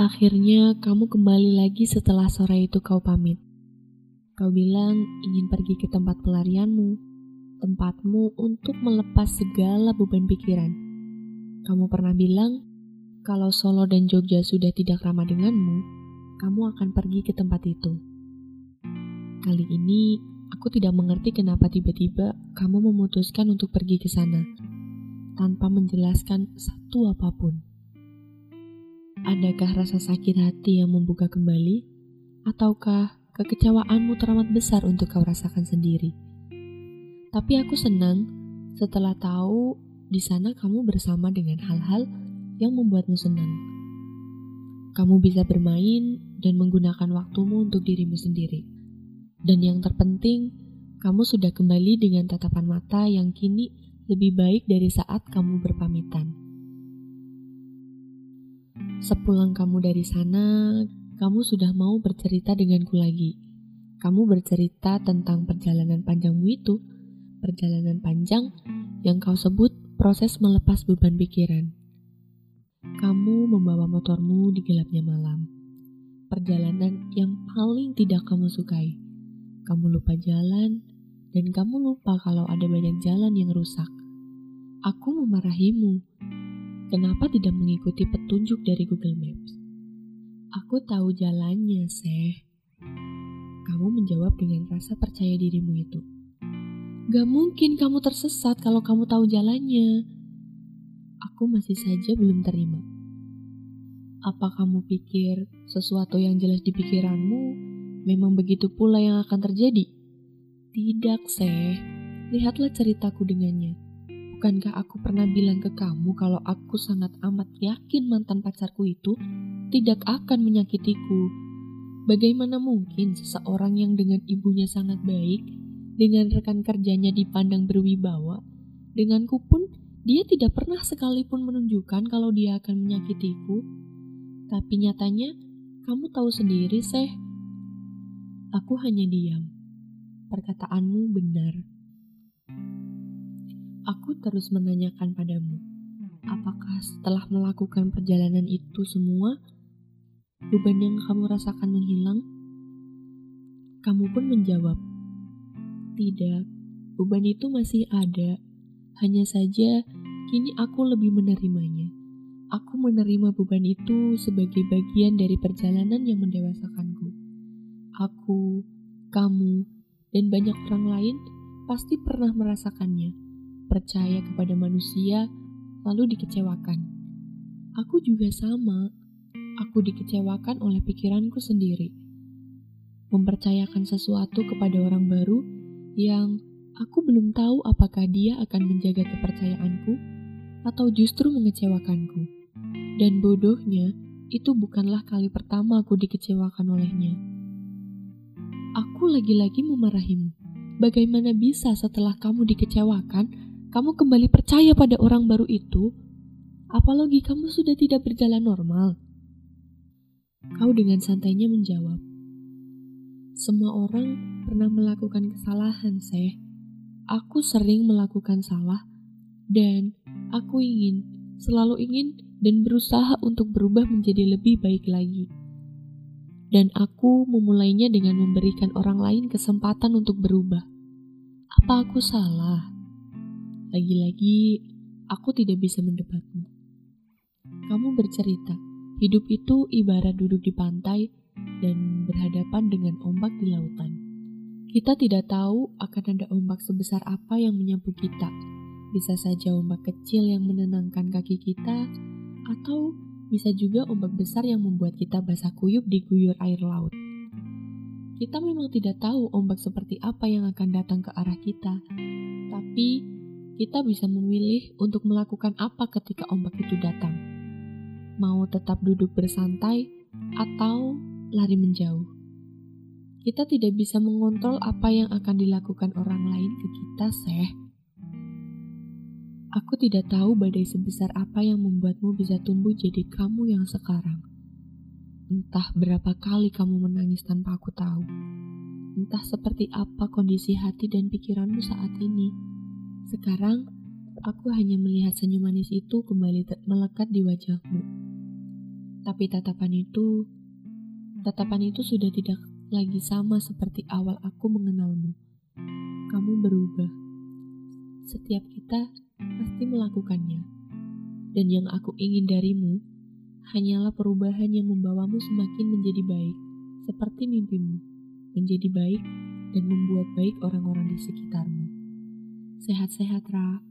Akhirnya kamu kembali lagi setelah sore itu kau pamit. Kau bilang ingin pergi ke tempat pelarianmu, tempatmu untuk melepas segala beban pikiran. Kamu pernah bilang kalau Solo dan Jogja sudah tidak ramah denganmu, kamu akan pergi ke tempat itu. Kali ini aku tidak mengerti kenapa tiba-tiba kamu memutuskan untuk pergi ke sana tanpa menjelaskan satu apa pun. Adakah rasa sakit hati yang membuka kembali? Ataukah kekecewaanmu teramat besar untuk kau rasakan sendiri? Tapi aku senang setelah tahu di sana kamu bersama dengan hal-hal yang membuatmu senang. Kamu bisa bermain dan menggunakan waktumu untuk dirimu sendiri. Dan yang terpenting, kamu sudah kembali dengan tatapan mata yang kini lebih baik dari saat kamu berpamitan. Sepulang kamu dari sana, kamu sudah mau bercerita denganku lagi. Kamu bercerita tentang perjalanan panjangmu itu, perjalanan panjang yang kau sebut proses melepas beban pikiran. Kamu membawa motormu di gelapnya malam. Perjalanan yang paling tidak kamu sukai. Kamu lupa jalan, dan kamu lupa kalau ada banyak jalan yang rusak. Aku memarahimu Kenapa tidak mengikuti petunjuk dari Google Maps? Aku tahu jalannya, Seh. Kamu menjawab dengan rasa percaya dirimu itu. Gak mungkin kamu tersesat kalau kamu tahu jalannya. Aku masih saja belum terima. Apa kamu pikir sesuatu yang jelas di pikiranmu memang begitu pula yang akan terjadi? Tidak, Seh. Lihatlah ceritaku dengannya Bukankah aku pernah bilang ke kamu kalau aku sangat amat yakin mantan pacarku itu tidak akan menyakitiku? Bagaimana mungkin seseorang yang dengan ibunya sangat baik, dengan rekan kerjanya dipandang berwibawa, denganku pun dia tidak pernah sekalipun menunjukkan kalau dia akan menyakitiku. Tapi nyatanya, kamu tahu sendiri, Seh. Aku hanya diam. Perkataanmu benar. Aku terus menanyakan padamu, apakah setelah melakukan perjalanan itu semua, beban yang kamu rasakan menghilang? Kamu pun menjawab, tidak, beban itu masih ada. Hanya saja, kini aku lebih menerimanya. Aku menerima beban itu sebagai bagian dari perjalanan yang mendewasakanku. Aku, kamu, dan banyak orang lain pasti pernah merasakannya percaya kepada manusia, lalu dikecewakan. Aku juga sama. Aku dikecewakan oleh pikiranku sendiri. Mempercayakan sesuatu kepada orang baru yang aku belum tahu apakah dia akan menjaga kepercayaanku atau justru mengecewakanku. Dan bodohnya, itu bukanlah kali pertama aku dikecewakan olehnya. Aku lagi-lagi memarahimu. Bagaimana bisa setelah kamu dikecewakan, kamu kembali percaya pada orang baru itu, apalagi kamu sudah tidak berjalan normal? Kau dengan santainya menjawab, Semua orang pernah melakukan kesalahan, Seh. Aku sering melakukan salah, dan aku ingin, selalu ingin, dan berusaha untuk berubah menjadi lebih baik lagi. Dan aku memulainya dengan memberikan orang lain kesempatan untuk berubah. Apa aku salah? Lagi-lagi, aku tidak bisa mendebatmu. Kamu bercerita, hidup itu ibarat duduk di pantai dan berhadapan dengan ombak di lautan. Kita tidak tahu akan ada ombak sebesar apa yang menyapu kita. Bisa saja ombak kecil yang menenangkan kaki kita, atau bisa juga ombak besar yang membuat kita basah kuyup di guyur air laut. Kita memang tidak tahu ombak seperti apa yang akan datang ke arah kita, tapi kita bisa memilih untuk melakukan apa ketika ombak itu datang. Mau tetap duduk bersantai atau lari menjauh. Kita tidak bisa mengontrol apa yang akan dilakukan orang lain ke kita, Seh. Aku tidak tahu badai sebesar apa yang membuatmu bisa tumbuh jadi kamu yang sekarang. Entah berapa kali kamu menangis tanpa aku tahu. Entah seperti apa kondisi hati dan pikiranmu saat ini sekarang, aku hanya melihat senyum manis itu kembali melekat di wajahmu. Tapi tatapan itu, tatapan itu sudah tidak lagi sama seperti awal aku mengenalmu. Kamu berubah. Setiap kita pasti melakukannya. Dan yang aku ingin darimu hanyalah perubahan yang membawamu semakin menjadi baik, seperti mimpimu, menjadi baik dan membuat baik orang-orang di sekitarmu. Sehat-sehat, Ra.